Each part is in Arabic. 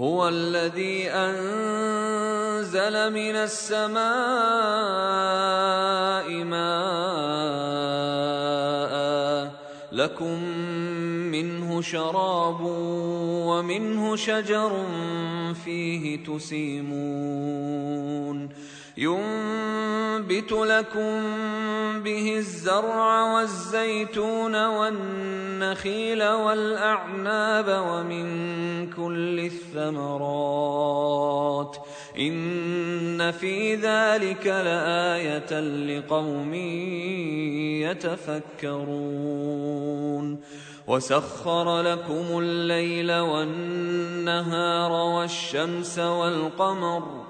هو الذي أنزل من السماء ماء لكم منه شراب ومنه شجر فيه تسيمون ينبت لكم به الزرع والزيتون والنخيل والأعناب ومن كل الثمرات إن في ذلك لآية لقوم يتفكرون وسخر لكم الليل والنهار والشمس والقمر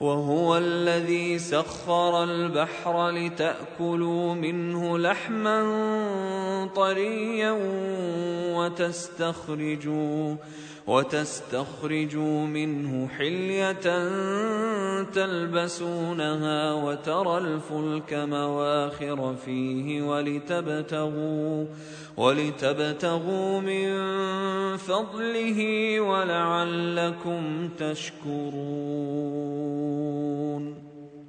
وهو الذي سخر البحر لتأكلوا منه لحما طريا وتستخرجوا وتستخرجوا منه حلية تلبسونها وترى الفلك مواخر فيه ولتبتغوا ولتبتغوا من فضله ولعلكم تشكرون.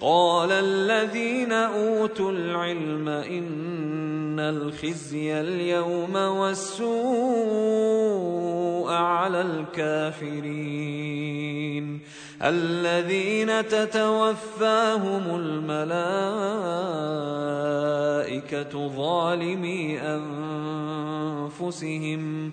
قال الذين أوتوا العلم إن الخزي اليوم والسوء على الكافرين. الذين تتوفاهم الملائكة ظالمي أنفسهم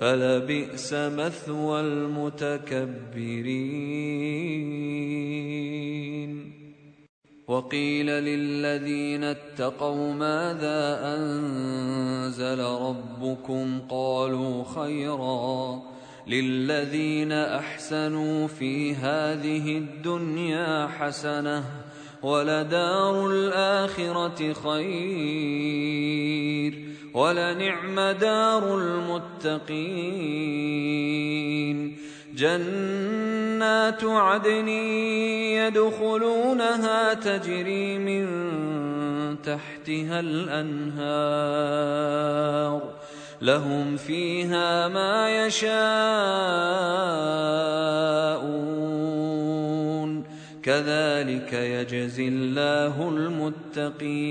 فلبئس مثوى المتكبرين. وقيل للذين اتقوا ماذا أنزل ربكم؟ قالوا خيرا. للذين أحسنوا في هذه الدنيا حسنة ولدار الآخرة خير. ولنعم دار المتقين. جنات عدن يدخلونها تجري من تحتها الأنهار. لهم فيها ما يشاءون. كذلك يجزي الله المتقين.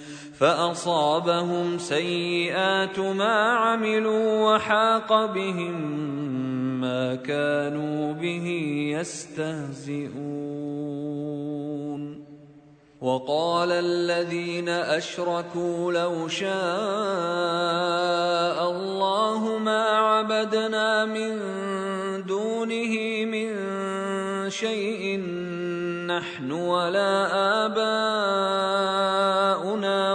فأصابهم سيئات ما عملوا وحاق بهم ما كانوا به يستهزئون. وقال الذين أشركوا لو شاء الله وجدنا من دونه من شيء نحن ولا آباؤنا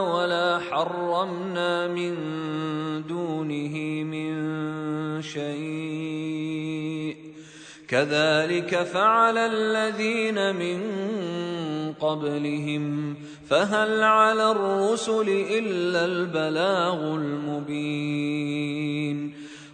ولا حرمنا من دونه من شيء. كذلك فعل الذين من قبلهم. فهل على الرسل إلا البلاغ المبين.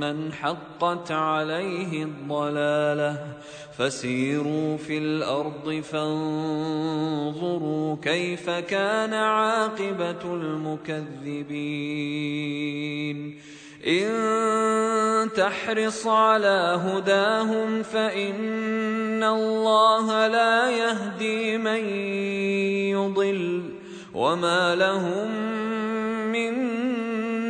من حقت عليه الضلاله فسيروا في الأرض فانظروا كيف كان عاقبه المكذبين ان تحرص على هداهم فان الله لا يهدي من يضل وما لهم من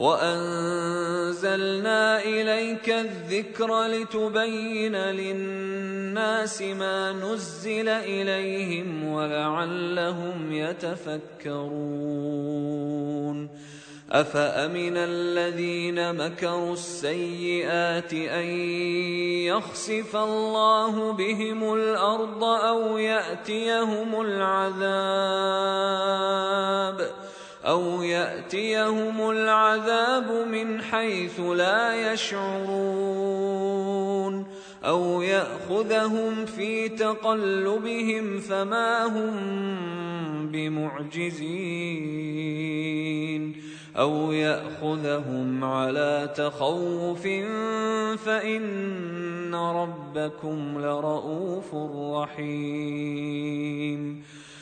وأنزلنا إليك الذكر لتبين للناس ما نزل إليهم ولعلهم يتفكرون. أفأمن الذين مكروا السيئات أن يخسف الله بهم الأرض أو يأتيهم العذاب؟ أو يأتيهم العذاب من حيث لا يشعرون أو يأخذهم في تقلبهم فما هم بمعجزين أو يأخذهم على تخوف فإن ربكم لرؤوف رحيم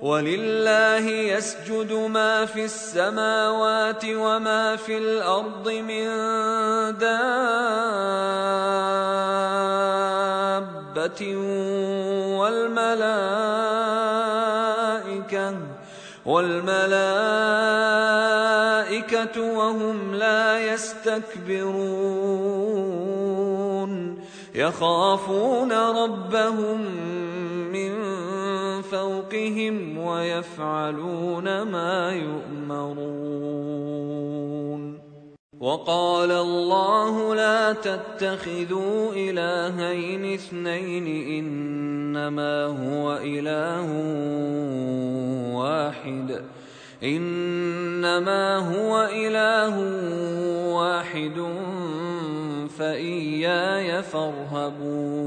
ولله يسجد ما في السماوات وما في الأرض من دابة والملائكة والملائكة وهم لا يستكبرون يخافون ربهم من فوقهم ويفعلون ما يؤمرون. وقال الله لا تتخذوا إلهين اثنين إنما هو إله واحد. إنما هو إله واحد فإياي فارهبون.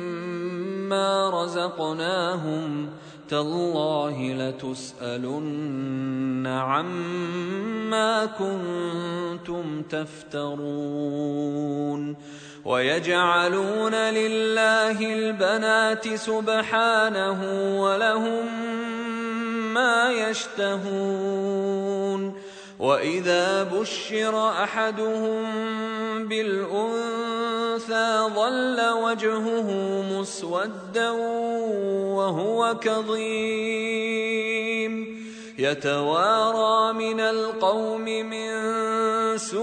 رزقناهم تالله لتسالن عما كنتم تفترون ويجعلون لله البنات سبحانه ولهم ما يشتهون واذا بشر احدهم بالانثى ظل وجهه مسودا وهو كظيم يتوارى من القوم من سوء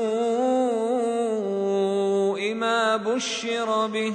ما بشر به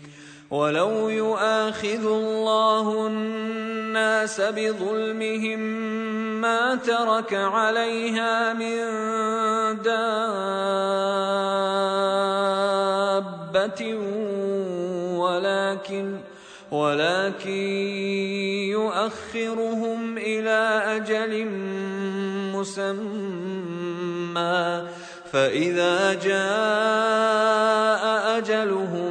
ولو يؤاخذ الله الناس بظلمهم ما ترك عليها من دابة ولكن ولكن يؤخرهم إلى أجل مسمى فإذا جاء أجلهم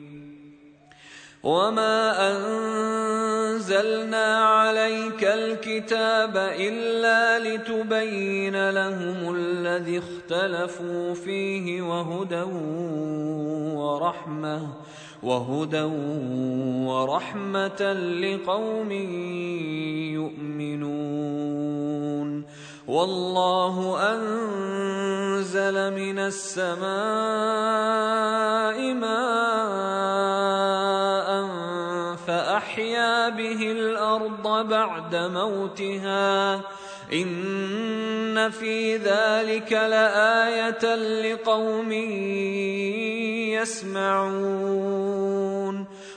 وما انزلنا عليك الكتاب الا لتبين لهم الذي اختلفوا فيه وهدى ورحمه وهدى ورحمه لقوم يؤمنون والله انزل من السماء ماء فاحيا به الأرض بعد موتها. إن في ذلك لآية لقوم يسمعون.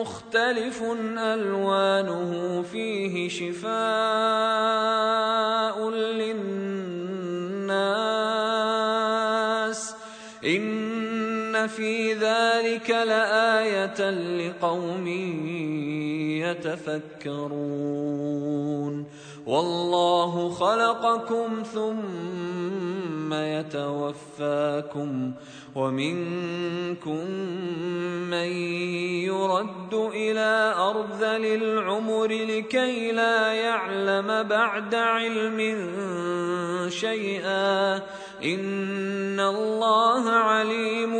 مختلف ألوانه فيه شفاء للناس إن في ذلك لآية لقوم يتفكرون والله خلقكم ثم يتوفاكم ومنكم من يرد إلى ارذل العمر لكي لا يعلم بعد علم شيئا إن الله عليم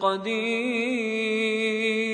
قدير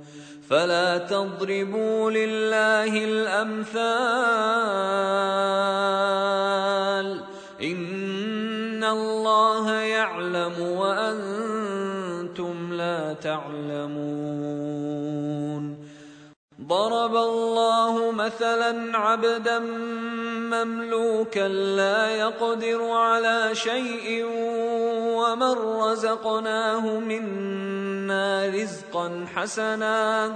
فلا تضربوا لله الأمثال. إن الله يعلم وأنتم لا تعلمون. ضرب الله مثلا عبدا مملوكا لا يقدر على شيء ومن رزقناه منا رزقا حسنا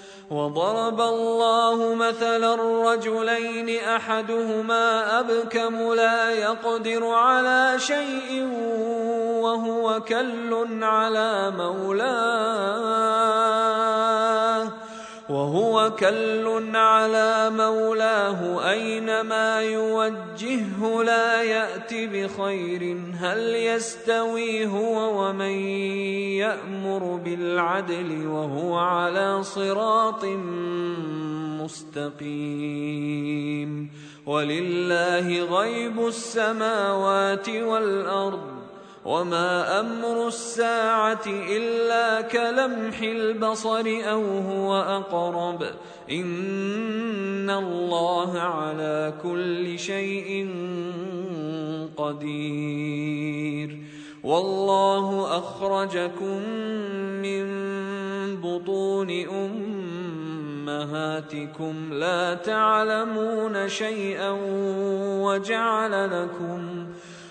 وضرب الله مثلا رجلين أحدهما أبكم لا يقدر على شيء وهو كل على مولاه. وهو كل على مولاه أينما يوجهه لا يأت بخير هل يستوي هو ومن يأمر بالعدل وهو على صراط مستقيم ولله غيب السماوات والأرض وما أمر الساعة الا كلمح البصر أو هو اقرب ان الله على كل شيء قدير. والله اخرجكم من بطون امهاتكم لا تعلمون شيئا وجعل لكم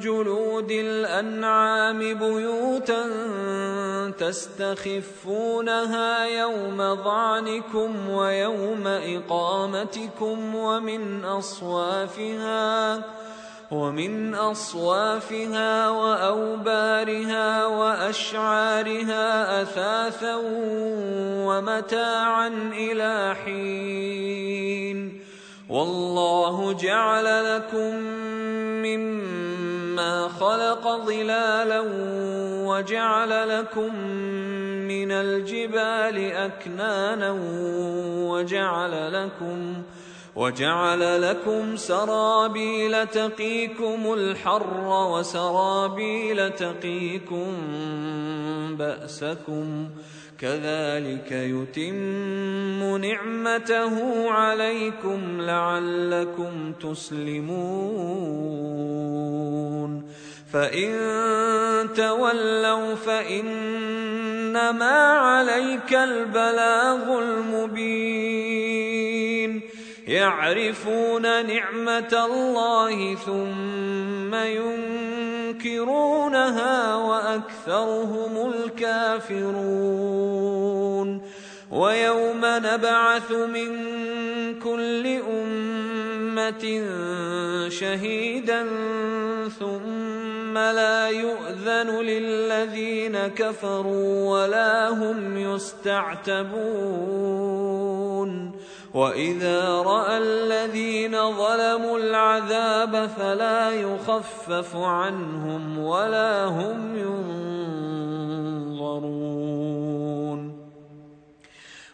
جلود الأنعام بيوتا تستخفونها يوم ظعنكم ويوم إقامتكم ومن أصوافها ۖ ومن أصوافها وأوبارها وأشعارها أثاثا ومتاعا إلى حين. والله جعل لكم مما خلق ظلالا وجعل لكم من الجبال اكنانا وجعل لكم وجعل لكم سرابيل تقيكم الحر وسرابيل تقيكم بأسكم كذلك يتم نعمته عليكم لعلكم تسلمون. فإن تولوا فإنما عليك البلاغ المبين. يعرفون نعمة الله ثم ينكرونها وأكثرهم الكافرون. ويوم نبعث من كل أمة شهيدا ثم لا يؤذن للذين كفروا ولا هم يستعتبون. واذا راى الذين ظلموا العذاب فلا يخفف عنهم ولا هم ينظرون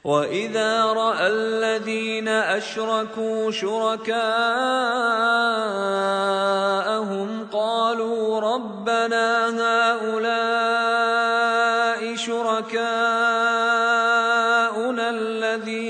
واذا راى الذين اشركوا شركاءهم قالوا ربنا هؤلاء شركاؤنا الذين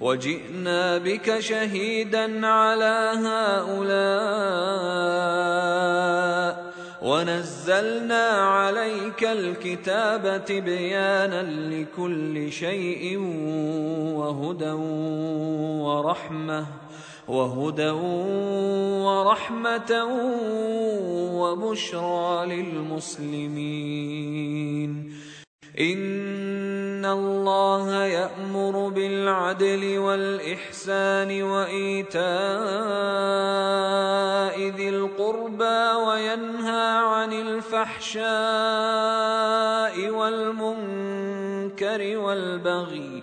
وجئنا بك شهيدا على هؤلاء ونزلنا عليك الكتاب تبيانا لكل شيء وهدى ورحمة وهدى ورحمة وبشرى للمسلمين إن الله يأمر بالعدل والإحسان وإيتاء ذي القربى وينهى عن الفحشاء والمنكر والبغي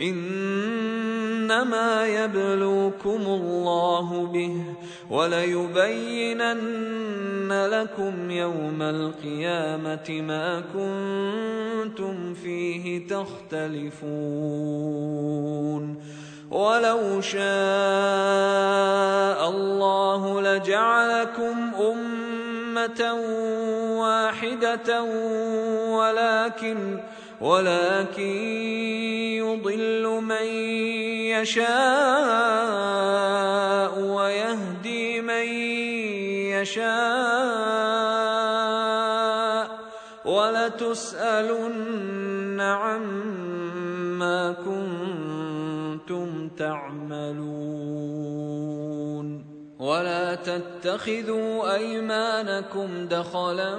إنما يبلوكم الله به وليبينن لكم يوم القيامة ما كنتم فيه تختلفون ولو شاء الله لجعلكم أمة واحدة ولكن ولكن يضل من يشاء ويهدي من يشاء ولتسألن عما كنتم تعملون ولا تتخذوا أيمانكم دخلا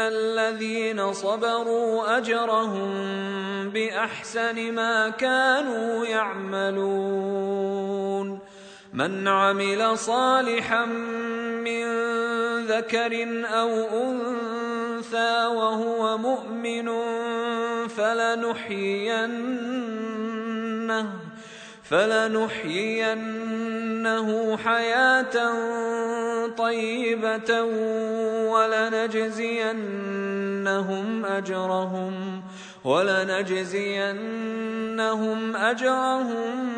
الذين صبروا اجرهم باحسن ما كانوا يعملون من عمل صالحا من ذكر أو انثى وهو مؤمن فلنحيينه فلنحيينه حياه طيبه ولنجزينهم اجرهم ولنجزينهم اجرهم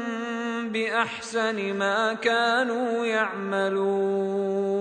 باحسن ما كانوا يعملون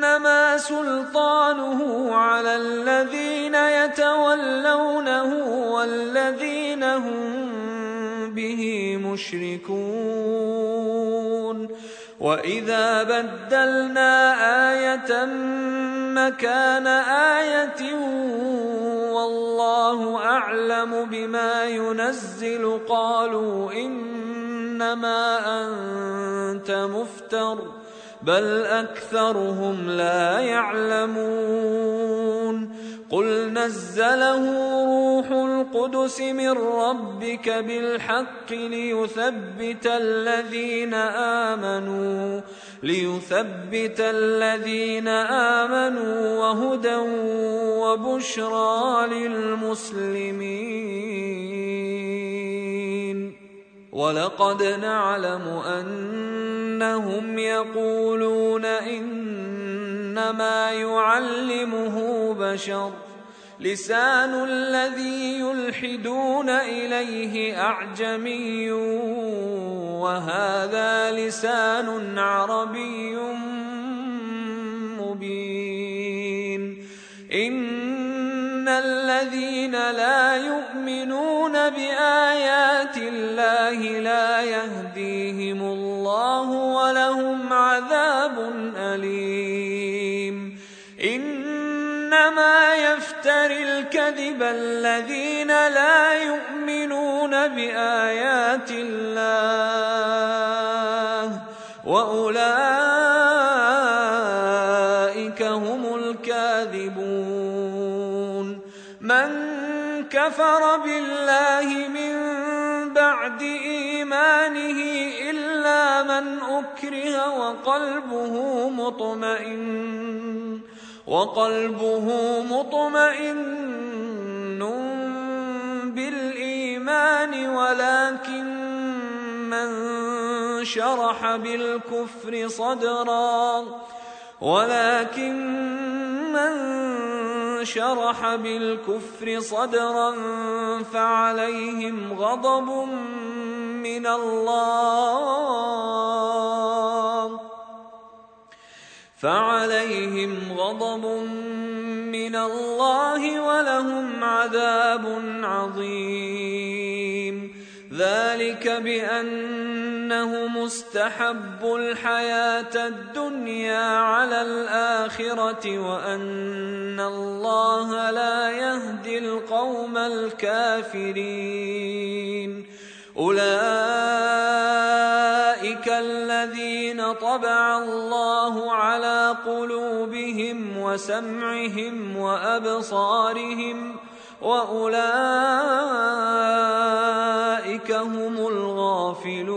إنما سلطانه على الذين يتولونه والذين هم به مشركون. واذا بدلنا إيه مكان إيه والله اعلم بما ينزل قالوا انما انت مفتر. بل أكثرهم لا يعلمون. قل نزله روح القدس من ربك بالحق ليثبت الذين آمنوا ليثبت الذين آمنوا وهدى وبشرى للمسلمين. ولقد نعلم أنهم يقولون إنما يعلمه بشر. لسان الذي يلحدون إليه أعجمي وهذا لسان عربي مبين. إن الذين لا يؤمنون بآيات الله لا يهديهم الله ولهم عذاب أليم. إنما يفتري الكذب الذين لا يؤمنون بآيات الله وأولئك كفر بالله من بعد إيمانه إلا من أكره وقلبه مطمئن وقلبه مطمئن بالإيمان ولكن من شرح بالكفر صدرا ولكن من شرح بالكفر صدرا فعليهم غضب من الله. فعليهم غضب من الله ولهم عذاب عظيم. ذلك بأنه مستحب الحياة الدنيا على الآخرة وأن الله لا يهدي القوم الكافرين. أولئك الذين طبع الله على قلوبهم وسمعهم وأبصارهم وأولئك هم الغافلون.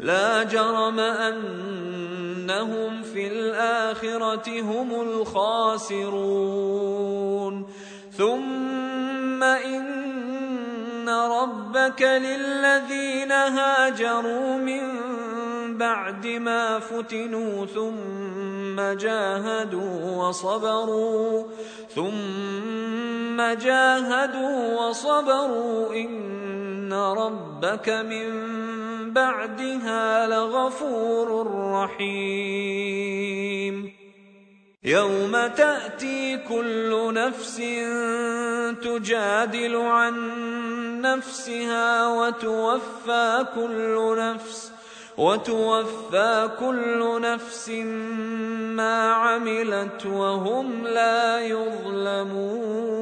لا جرم أنهم في الآخرة هم الخاسرون. ثم إن ربك للذين هاجروا من بعد ما فتنوا ثم جاهدوا وصبروا ثم جاهدوا وصبروا إن ربك من بعدها لغفور رحيم. يوم تأتي كل نفس تجادل عن نفسها وتوفى كل نفس وتوفى كل نفس ما عملت وهم لا يظلمون.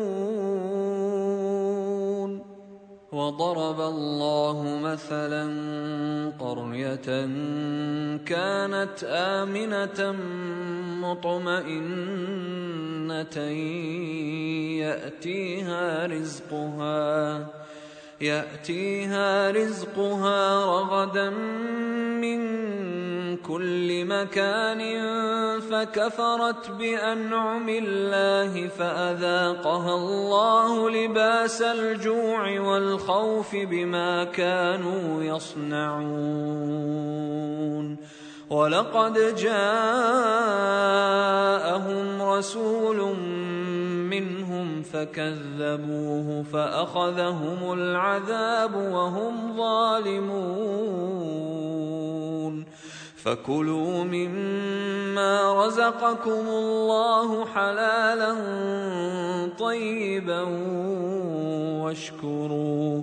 وضرب الله مثلا قرية كانت آمنة مطمئنة يأتيها رزقها يأتيها رزقها رغدا من كل مكان فكفرت بأنعم الله فأذاقها الله لباس الجوع والخوف بما كانوا يصنعون. ولقد جاءهم رسول منهم فكذبوه فأخذهم العذاب وهم ظالمون. فكلوا مما رزقكم الله حلالا طيبا واشكروا.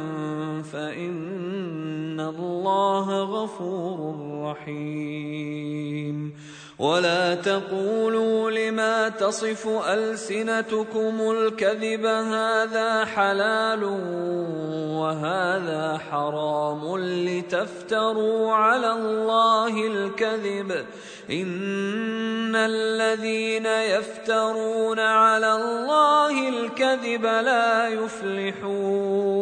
فإن الله غفور رحيم. ولا تقولوا لما تصف ألسنتكم الكذب هذا حلال وهذا حرام لتفتروا على الله الكذب. إن الذين يفترون على الله الكذب لا يفلحون.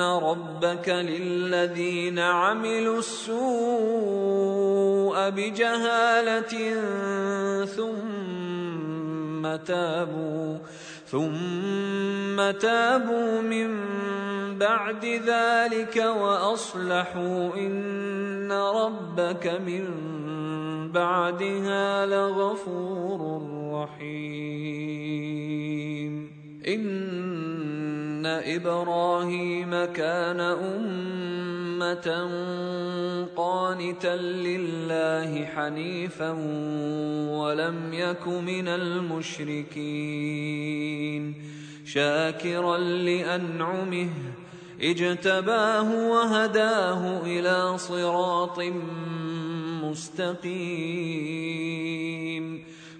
ان ربك للذين عملوا السوء بجهاله ثم تابوا ثم تابوا من بعد ذلك واصلحوا ان ربك من بعدها لغفور رحيم. أن إبراهيم كان أمة قانتا لله حنيفا ولم يك من المشركين. شاكرا لأنعمه اجتباه وهداه إلى صراط مستقيم.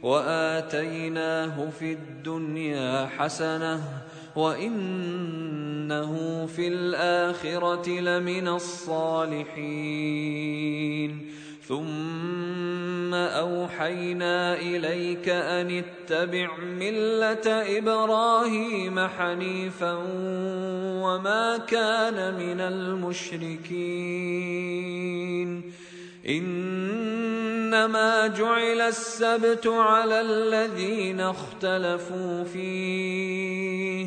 وآتيناه في الدنيا حسنة وانه في الاخره لمن الصالحين ثم اوحينا اليك ان اتبع مله إبراهيم حنيفا وما كان من المشركين إنما جعل السبت على الذين اختلفوا فيه.